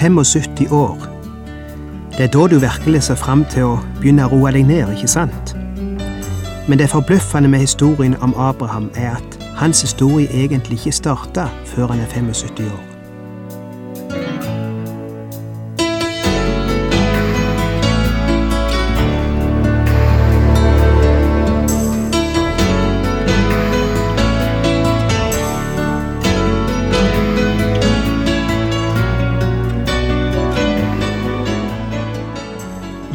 75 år. Det er da du virkelig ser fram til å begynne å roe deg ned, ikke sant? Men det forbløffende med historien om Abraham er at hans historie egentlig ikke starta før han er 75 år.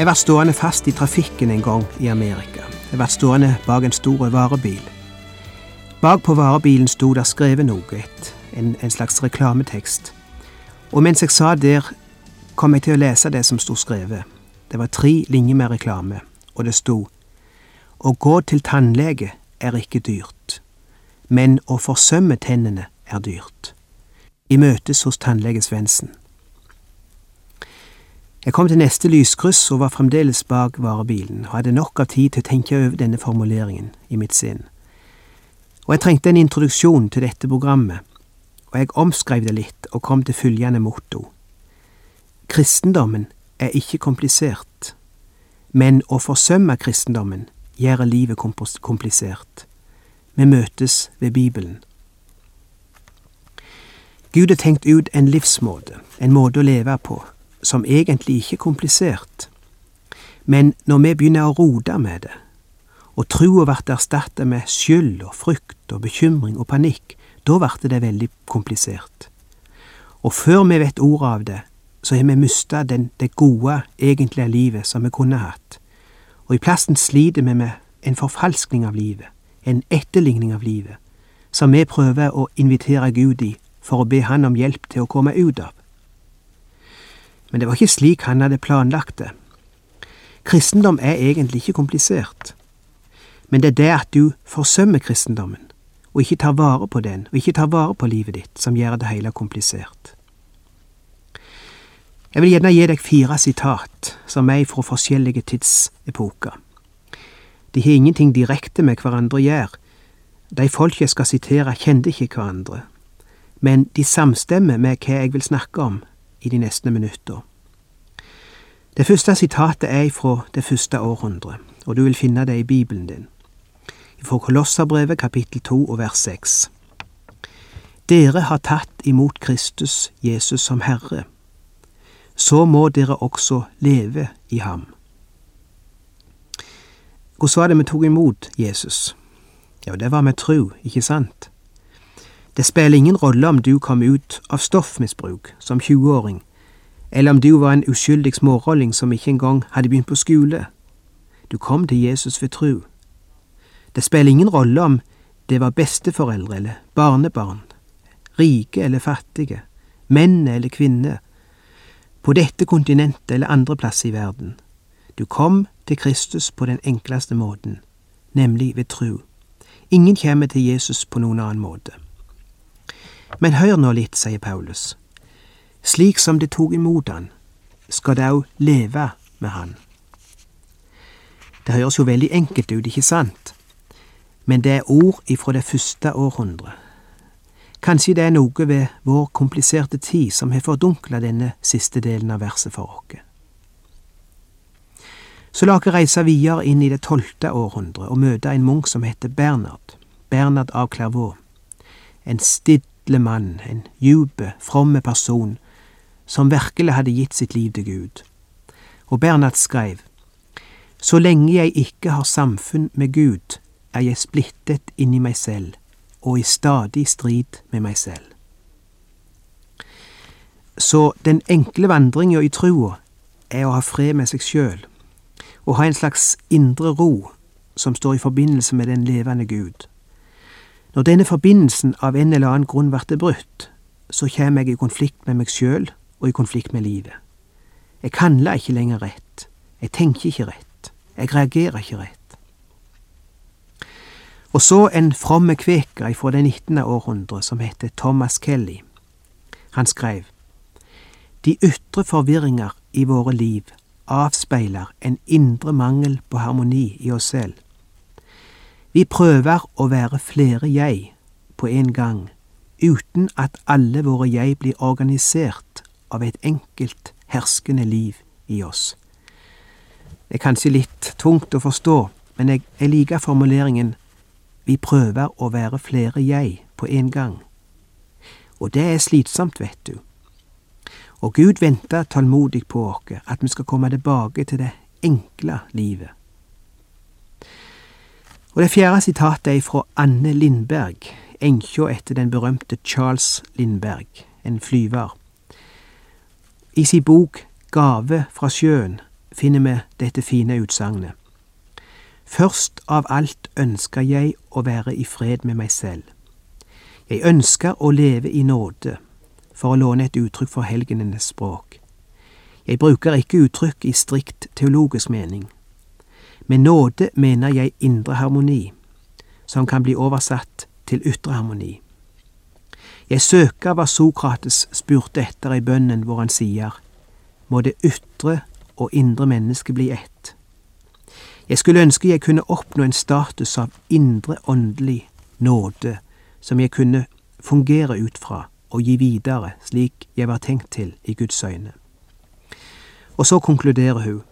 Jeg ble stående fast i trafikken en gang i Amerika. Jeg ble stående bak en stor varebil. Bak på varebilen sto det skrevet noe, en, en slags reklametekst. Og mens jeg sa der, kom jeg til å lese det som sto skrevet. Det var tre linjer med reklame, og det sto Å gå til tannlege er ikke dyrt, men å forsømme tennene er dyrt. I møtes hos tannlege Svendsen. Jeg kom til neste lyskryss og var fremdeles bak varebilen, og hadde nok av tid til å tenke over denne formuleringen i mitt sinn. Og jeg trengte en introduksjon til dette programmet, og jeg omskrev det litt og kom til følgende motto. Kristendommen er ikke komplisert, men å forsømme kristendommen gjør livet komplisert. Vi møtes ved Bibelen. Gud har tenkt ut en livsmåte, en måte å leve på, som egentlig ikke er komplisert. Men når vi begynner å rote med det, og trua blir erstatta med skyld og frykt og bekymring og panikk, da blir det veldig komplisert. Og før vi vet ordet av det, så har vi mista det gode, egentlige livet som vi kunne hatt. Og i plassen sliter vi med en forfalskning av livet, en etterligning av livet, som vi prøver å invitere Gud i for å be Han om hjelp til å komme ut av. Men det var ikke slik han hadde planlagt det. Kristendom er egentlig ikke komplisert, men det er det at du forsømmer kristendommen, og ikke tar vare på den, og ikke tar vare på livet ditt, som gjør det hele komplisert. Jeg vil gjerne gi deg fire sitat som er fra forskjellige tidsepoker. De har ingenting direkte med hverandre å gjøre. De folk jeg skal sitere, kjente ikke hverandre, men de samstemmer med hva jeg vil snakke om i de neste minutter. Det første sitatet er fra det første århundret, og du vil finne det i Bibelen din. Fra Kolosserbrevet kapittel 2 og vers 6. Dere har tatt imot Kristus Jesus som Herre. Så må dere også leve i ham. Hvordan var det vi tok imot Jesus? Ja, det var med tru, ikke sant? Det spiller ingen rolle om du kom ut av stoffmisbruk som 20-åring, eller om du var en uskyldig smårolling som ikke engang hadde begynt på skole. Du kom til Jesus ved tru. Det spiller ingen rolle om det var besteforeldre eller barnebarn, rike eller fattige, menn eller kvinner, på dette kontinentet eller andre plasser i verden. Du kom til Kristus på den enkleste måten, nemlig ved tru. Ingen kommer til Jesus på noen annen måte. Men hør nå litt, sier Paulus. Slik som det tok imot han, skal det òg leve med han. Det høres jo veldig enkelt ut, ikke sant? Men det er ord ifra det første århundret. Kanskje det er noe ved vår kompliserte tid som har fordunkla denne siste delen av verset for oss. Så la oss reise videre inn i det tolvte århundret og møte en munk som heter Bernard, Bernard av Clairvaux. En stille mann, en djupe, fromme person, som virkelig hadde gitt sitt liv til Gud. Og Bernhard skrev, Så lenge jeg ikke har samfunn med Gud, er jeg splittet inni meg selv og i stadig strid med meg selv. Så den enkle vandringa i trua er å ha fred med seg sjøl, og ha en slags indre ro som står i forbindelse med den levende Gud. Når denne forbindelsen av en eller annen grunn blir brutt, så kommer jeg i konflikt med meg sjøl og i konflikt med livet. Jeg handler ikke lenger rett, jeg tenker ikke rett, jeg reagerer ikke rett. Og så en fromme kveker fra det 19. århundre som heter Thomas Kelly. Han skrev De ytre forvirringer i våre liv avspeiler en indre mangel på harmoni i oss selv. Vi prøver å være flere jeg på en gang, uten at alle våre jeg blir organisert av et enkelt, herskende liv i oss. Det er kanskje litt tungt å forstå, men jeg, jeg liker formuleringen vi prøver å være flere jeg på en gang. Og det er slitsomt, vet du. Og Gud venter tålmodig på oss, at vi skal komme tilbake til det enkle livet. Og Det fjerde sitatet er fra Anne Lindberg, enkja etter den berømte Charles Lindberg, en flyver. I sin bok Gave fra sjøen finner vi dette fine utsagnet. Først av alt ønsker jeg å være i fred med meg selv. Jeg ønsker å leve i nåde, for å låne et uttrykk for helgenenes språk. Jeg bruker ikke uttrykk i strikt teologisk mening. Med nåde mener jeg indre harmoni, som kan bli oversatt til ytre harmoni. Jeg søker hva Sokrates spurte etter i bønnen hvor han sier, må det ytre og indre menneske bli ett. Jeg skulle ønske jeg kunne oppnå en status av indre åndelig nåde som jeg kunne fungere ut fra og gi videre slik jeg var tenkt til i Guds øyne. Og så konkluderer hun.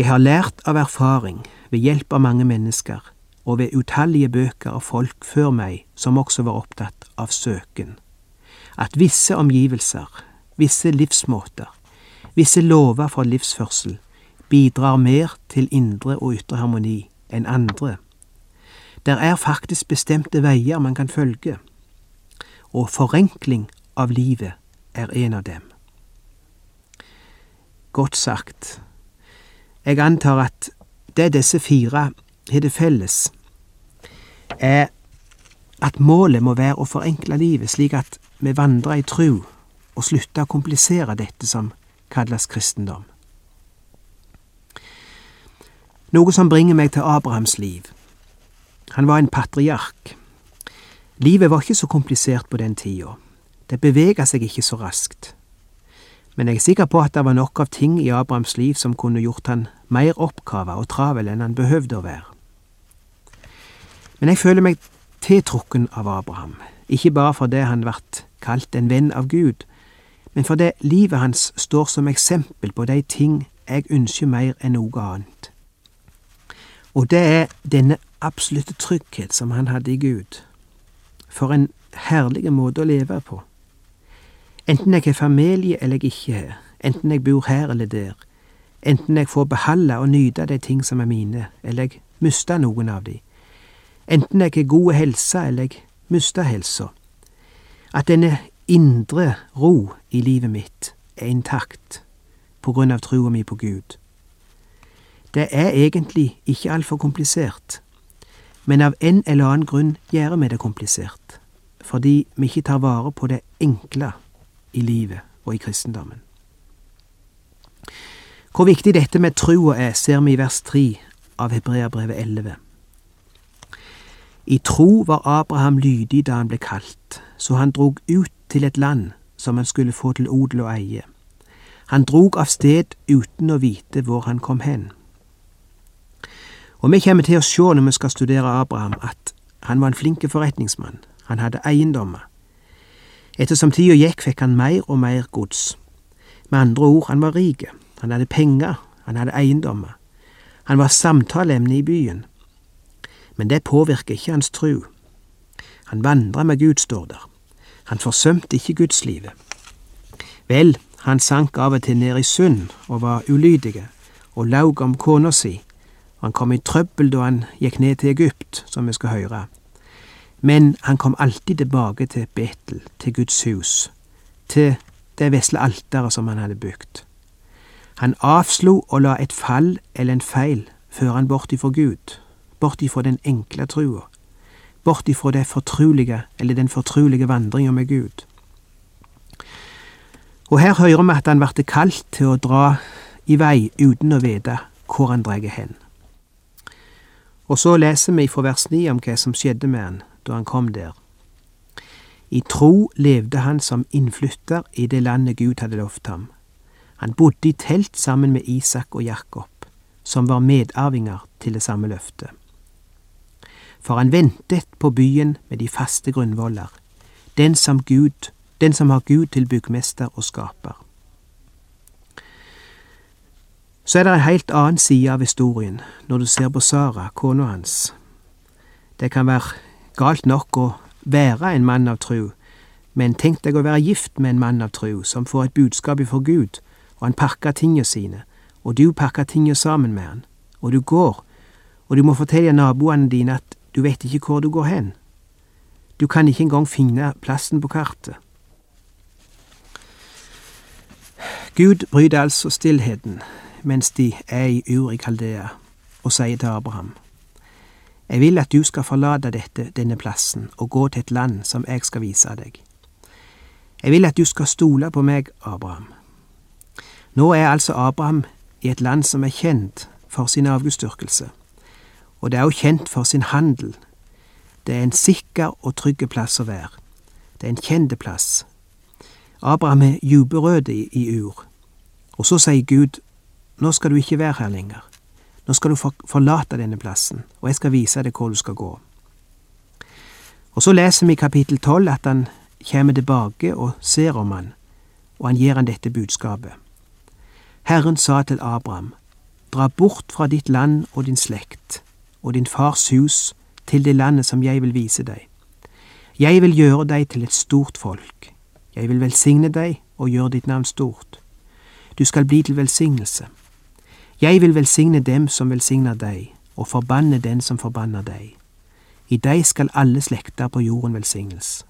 Jeg har lært av erfaring, ved hjelp av mange mennesker, og ved utallige bøker av folk før meg som også var opptatt av søken, at visse omgivelser, visse livsmåter, visse lover for livsførsel bidrar mer til indre og ytre harmoni enn andre. Der er faktisk bestemte veier man kan følge, og forenkling av livet er en av dem. Godt sagt. Jeg antar at det disse fire har til felles, er at målet må være å forenkle livet slik at vi vandrer i tru og slutter å komplisere dette som kalles kristendom. Noe som bringer meg til Abrahams liv. Han var en patriark. Livet var ikke så komplisert på den tida. Det bevega seg ikke så raskt men jeg er sikker på at det var nok av ting i Abrahams liv som kunne gjort han mer oppkava og travel enn han behøvde å være. Men jeg føler meg tiltrukken av Abraham, ikke bare fordi han vart kalt en venn av Gud, men fordi livet hans står som eksempel på de ting jeg ønsker mer enn noe annet. Og det er denne absolutte trygghet som han hadde i Gud. For en herlig måte å leve på. Enten jeg har familie eller jeg ikke. Har, enten jeg bor her eller der, enten jeg får beholde og nyte de ting som er mine, eller jeg mister noen av de, enten jeg har god helse eller jeg mister helsa, at denne indre ro i livet mitt er intakt på grunn av trua mi på Gud. Det er egentlig ikke altfor komplisert, men av en eller annen grunn gjør vi det komplisert, fordi vi ikke tar vare på det enkle i livet og i kristendommen. Hvor viktig dette med trua er, ser vi i vers 3 av Hebreabrevet 11. I tro var Abraham lydig da han ble kalt, så han drog ut til et land som han skulle få til odel og eie. Han drog av sted uten å vite hvor han kom hen. Og vi kommer til å se når vi skal studere Abraham, at han var en flink forretningsmann. Han hadde eiendommer. Ettersom tida gikk, fikk han mer og mer gods. Med andre ord, han var rik. Han hadde penger, han hadde eiendommer. Han var samtaleemne i byen. Men det påvirker ikke hans tru. Han vandra med Gud, står der. Han forsømte ikke gudslivet. Vel, han sank av og til ned i synd og var ulydige, og laug om kona si, og han kom i trøbbel da han gikk ned til Egypt, som vi skal høre. Men han kom alltid tilbake til Betel, til Guds hus, til det vesle alteret som han hadde bygd. Han avslo å la et fall eller en feil føre han bort ifra Gud, bort ifra den enkle trua, bort ifra det fortrulige, eller den fortrulige vandringa med Gud. Og her hører vi at han ble kalt til å dra i vei uten å vite hvor han drar hen. Og så leser vi fra vers 9 om hva som skjedde med han da han kom der. I tro levde han som innflytter i det landet Gud hadde lovt ham. Han bodde i telt sammen med Isak og Jakob, som var medarvinger til det samme løftet. For han ventet på byen med de faste grunnvoller, den som, Gud, den som har Gud til byggmester og skaper. Så er det en helt annen side av historien når du ser på Sara, kona hans. Det kan være galt nok å være en mann av tru, men tenk deg å være gift med en mann av tru, som får et budskap ifra Gud, og han pakker tingene sine, og du pakker tingene sammen med han, og du går, og du må fortelle naboene dine at du vet ikke hvor du går hen. Du kan ikke engang finne plassen på kartet. Gud bryter altså stillheten mens de er i Ur i Kaldea, og sier til Abraham, Jeg vil at du skal forlate dette, denne plassen og gå til et land som jeg skal vise deg. Jeg vil at du skal stole på meg, Abraham. Nå er altså Abraham i et land som er kjent for sin avgudsdyrkelse, og det er også kjent for sin handel. Det er en sikker og trygg plass å være. Det er en kjent plass. Abraham er juberød i, i Ur, og så sier Gud, nå skal du ikke være her lenger. Nå skal du forlate denne plassen, og jeg skal vise deg hvor du skal gå. Og så leser vi i kapittel tolv at han kommer tilbake og ser om han, og han gir han dette budskapet. Herren sa til Abraham, dra bort fra ditt land og din slekt og din fars hus til det landet som jeg vil vise deg. Jeg vil gjøre deg til et stort folk. Jeg vil velsigne deg og gjøre ditt navn stort. Du skal bli til velsignelse. Jeg vil velsigne dem som velsigner deg, og forbanne den som forbanner deg. I deg skal alle slekter på jorden velsignes.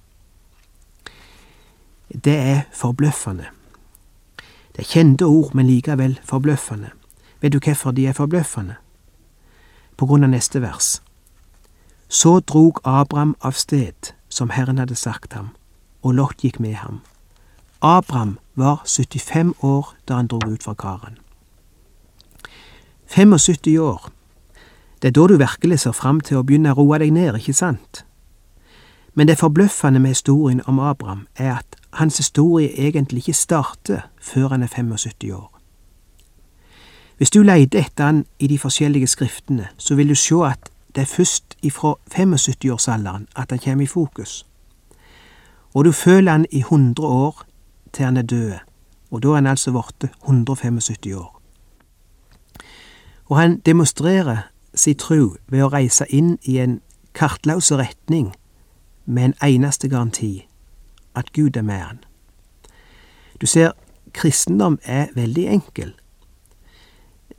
Det er forbløffende. Det er kjente ord, men likevel forbløffende. Vet du hvorfor de er forbløffende? På grunn av neste vers. Så drog Abraham av sted, som Herren hadde sagt ham, og Lot gikk med ham. Abraham var 75 år da han drog ut fra karen. 75 år. Det er da du virkelig ser fram til å begynne å roe deg ned, ikke sant? Men det forbløffende med historien om Abraham er at hans historie egentlig ikke starter før han er 75 år. Hvis du leter etter han i de forskjellige skriftene, så vil du se at det er først ifra 75-årsalderen at han kommer i fokus. Og du føler han i 100 år til han er død, og da er han altså blitt 175 år. Og han demonstrerer sin tro ved å reise inn i en kartløs retning med en eneste garanti at Gud er med han. Du ser, kristendom er veldig enkel.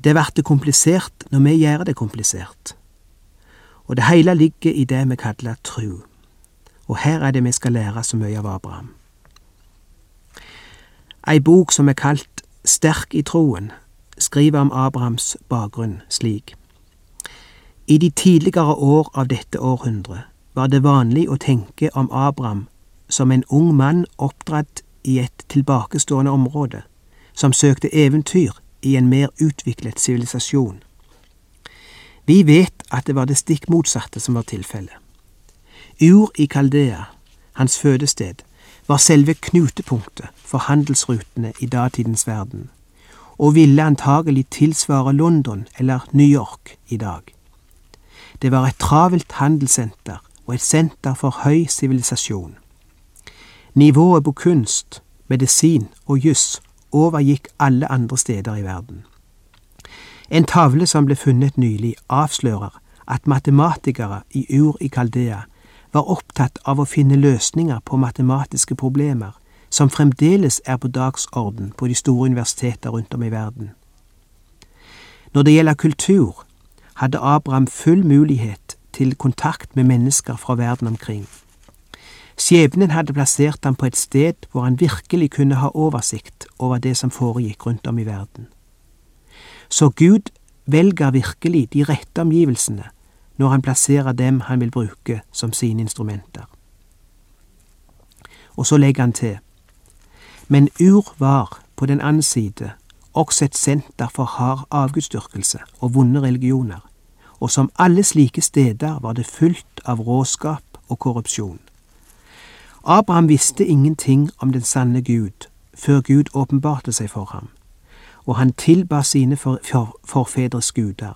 Det blir komplisert når vi gjør det komplisert. Og det hele ligger i det vi kaller tru. Og her er det vi skal lære så mye av Abraham. Ei bok som er kalt Sterk i troen, skriver om Abrahams bakgrunn slik. I de tidligere år av dette århundret var det vanlig å tenke om Abraham som en ung mann oppdratt i et tilbakestående område, som søkte eventyr i en mer utviklet sivilisasjon. Vi vet at det var det stikk motsatte som var tilfellet. Ur i Kaldea, hans fødested, var selve knutepunktet for handelsrutene i datidens verden, og ville antagelig tilsvare London eller New York i dag. Det var et travelt handelssenter og et senter for høy sivilisasjon. Nivået på kunst, medisin og juss overgikk alle andre steder i verden. En tavle som ble funnet nylig, avslører at matematikere i Ur i Kaldea var opptatt av å finne løsninger på matematiske problemer som fremdeles er på dagsorden på de store universiteter rundt om i verden. Når det gjelder kultur, hadde Abraham full mulighet til kontakt med mennesker fra verden omkring. Skjebnen hadde plassert ham på et sted hvor han virkelig kunne ha oversikt over det som foregikk rundt om i verden. Så Gud velger virkelig de rette omgivelsene når han plasserer dem han vil bruke som sine instrumenter. Og så legger han til, men Ur var, på den annen side, også et senter for hard avgudsdyrkelse og vonde religioner, og som alle slike steder var det fullt av råskap og korrupsjon. Abraham visste ingenting om den sanne Gud før Gud åpenbarte seg for ham, og han tilba sine for, for, forfedres guder.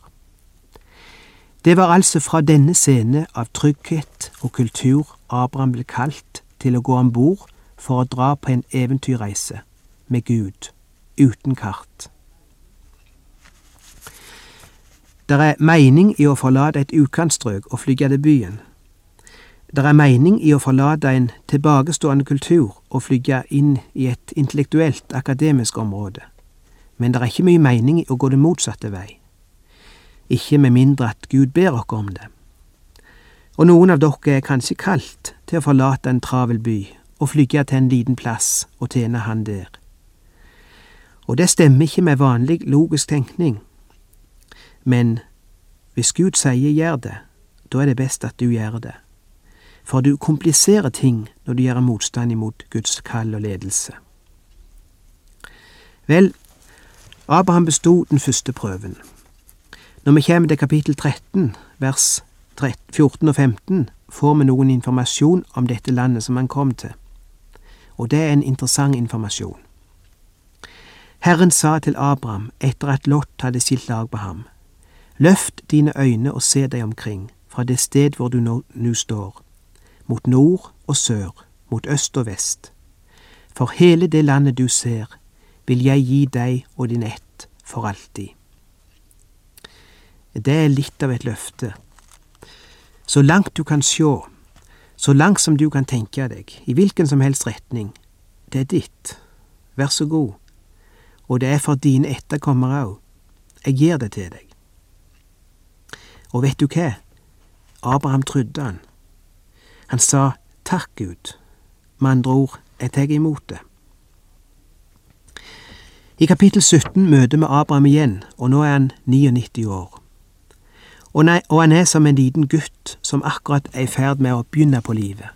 Det var altså fra denne scene av trygghet og kultur Abraham ble kalt til å gå om bord for å dra på en eventyrreise med Gud, uten kart. Der er mening i å forlate et utkantstrøk og flyge til byen. Der er mening i å forlate en tilbakestående kultur og flyge inn i et intellektuelt, akademisk område, men det er ikke mye mening i å gå det motsatte vei. Ikke med mindre at Gud ber oss om det. Og noen av dere er kanskje kalt til å forlate en travel by og flygge til en liten plass og tjene Han der. Og det stemmer ikke med vanlig logisk tenkning, men hvis Gud sier gjør det, da er det best at du gjør det, for du kompliserer ting når du gjør motstand imot Guds kall og ledelse. Vel, Abraham bestod den første prøven. Når vi kommer til kapittel 13, vers 14 og 15, får vi noen informasjon om dette landet som han kom til og det er en interessant informasjon. Herren sa til Abraham etter at Lot hadde skilt lag på ham, Løft dine øyne og se deg omkring, fra det sted hvor du nå, nå står, mot nord og sør, mot øst og vest. For hele det landet du ser, vil jeg gi deg og din ett for alltid. Det er litt av et løfte. Så langt du kan sjå, så langt som du kan tenke deg, i hvilken som helst retning. Det er ditt. Vær så god. Og det er for dine etterkommere òg. Jeg gir det til deg. Og vet du hva? Abraham trodde han. Han sa takk, Gud. Med andre ord, jeg tar imot det. I kapittel 17 møter vi Abraham igjen, og nå er han 99 år og, nei, og han er som en liten gutt som akkurat er i ferd med å begynne på livet.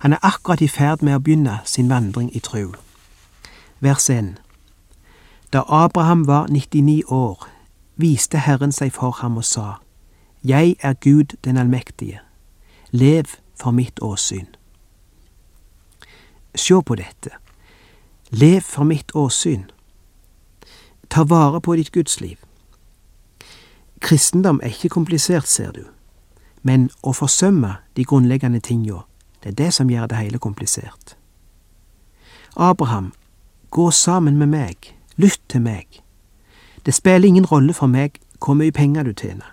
Han er akkurat i ferd med å begynne sin vandring i tru. Vers 1 Da Abraham var 99 år, viste Herren seg for ham og sa, Jeg er Gud den allmektige, lev for mitt åsyn. Se på dette, lev for mitt åsyn. Ta vare på ditt gudsliv. Kristendom er ikke komplisert, ser du, men å forsømme de grunnleggende tinga, det er det som gjør det hele komplisert. Abraham, gå sammen med meg, lytt til meg. Det spiller ingen rolle for meg hvor mye penger du tjener.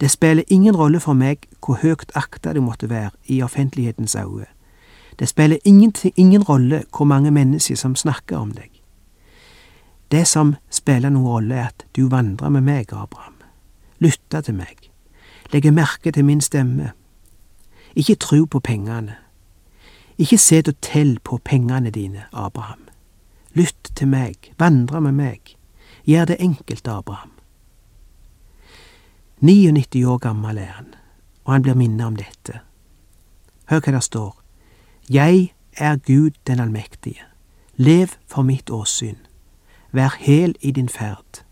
Det spiller ingen rolle for meg hvor høyt akta du måtte være i offentlighetens øyne. Det spiller ingen, ingen rolle hvor mange mennesker som snakker om deg. Det som spiller noen rolle, er at du vandrer med meg, Abraham lytte til meg, legge merke til min stemme. Ikke tro på pengene. Ikke set og tell på pengene dine, Abraham. Lytt til meg, vandre med meg. Gjør det enkelt, Abraham. 99 år gammel er han, og han blir minnet om dette. Hør hva det står. Jeg er Gud den allmektige. Lev for mitt åsyn. Vær hel i din ferd.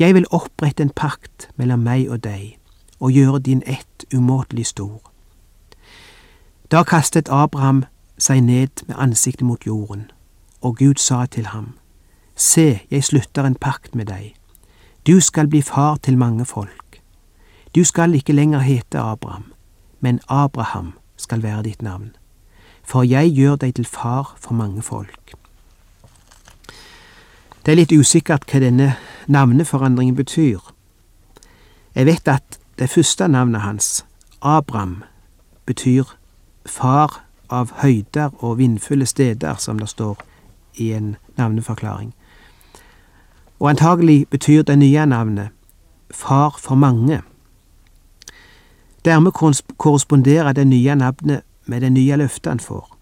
Jeg vil opprette en pakt mellom meg og deg, og gjøre din ett umåtelig stor. Da kastet Abraham seg ned med ansiktet mot jorden, og Gud sa til ham, Se, jeg slutter en pakt med deg. Du skal bli far til mange folk. Du skal ikke lenger hete Abraham, men Abraham skal være ditt navn. For jeg gjør deg til far for mange folk. Det er litt usikkert hva denne navneforandringen betyr. Jeg vet at det første navnet hans, Abram, betyr far av høyder og vindfulle steder, som det står i en navneforklaring. Og antagelig betyr det nye navnet Far for mange. Dermed korresponderer det nye navnet med det nye løftet han får.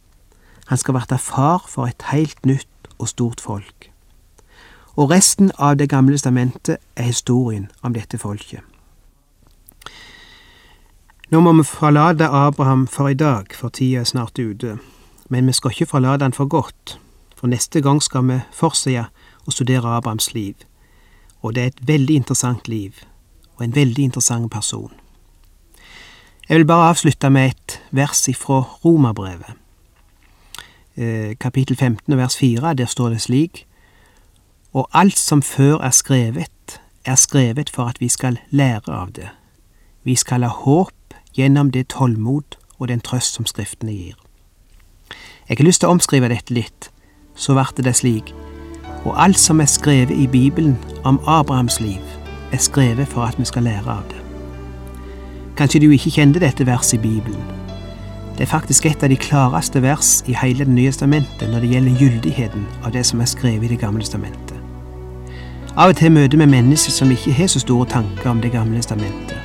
Han skal verte far for et helt nytt og stort folk og resten av Det gamle testamentet er historien om dette folket. Nå må vi forlate Abraham for i dag, for tida er snart ute. Men vi skal ikke forlate han for godt, for neste gang skal vi fortsette å studere Abrahams liv. Og det er et veldig interessant liv, og en veldig interessant person. Jeg vil bare avslutte med et vers ifra Romerbrevet. Eh, kapittel 15 vers 4, der står det slik Og alt som før er skrevet, er skrevet for at vi skal lære av det. Vi skal ha håp gjennom det tålmod og den trøst som Skriftene gir. Jeg har lyst til å omskrive dette litt, så ble det slik. Og alt som er skrevet i Bibelen om Abrahams liv, er skrevet for at vi skal lære av det. Kanskje du ikke kjente dette verset i Bibelen. Det er faktisk et av de klareste vers i hele Det nye testamentet når det gjelder gyldigheten av det som er skrevet i Det gamle testamentet. Av og til møter vi mennesker som ikke har så store tanker om Det gamle testamentet.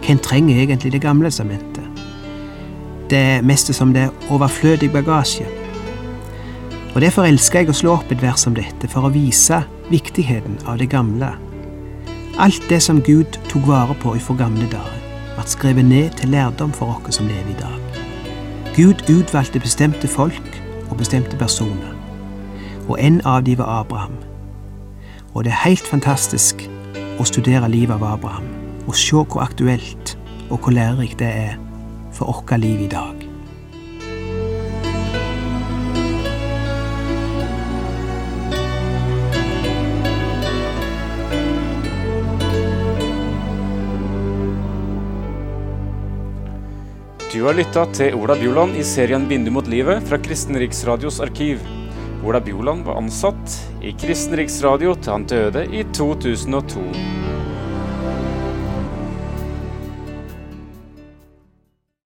Hvem trenger egentlig Det gamle testamentet? Det er mest som det er overflødig bagasje. Og Derfor elsker jeg å slå opp et vers som dette, for å vise viktigheten av det gamle. Alt det som Gud tok vare på ifra gamle dager, ble skrevet ned til lærdom for oss som lever i dag. Gud utvalgte bestemte folk og bestemte personer, og en av dem var Abraham. Og det er helt fantastisk å studere livet av Abraham og se hvor aktuelt og hvor lærerikt det er for vårt liv i dag. Du har lytta til Ola Bjoland i serien 'Vindu mot livet' fra Kristen Riksradios arkiv. Ola Bjoland var ansatt i Kristen Riksradio til han døde i 2002.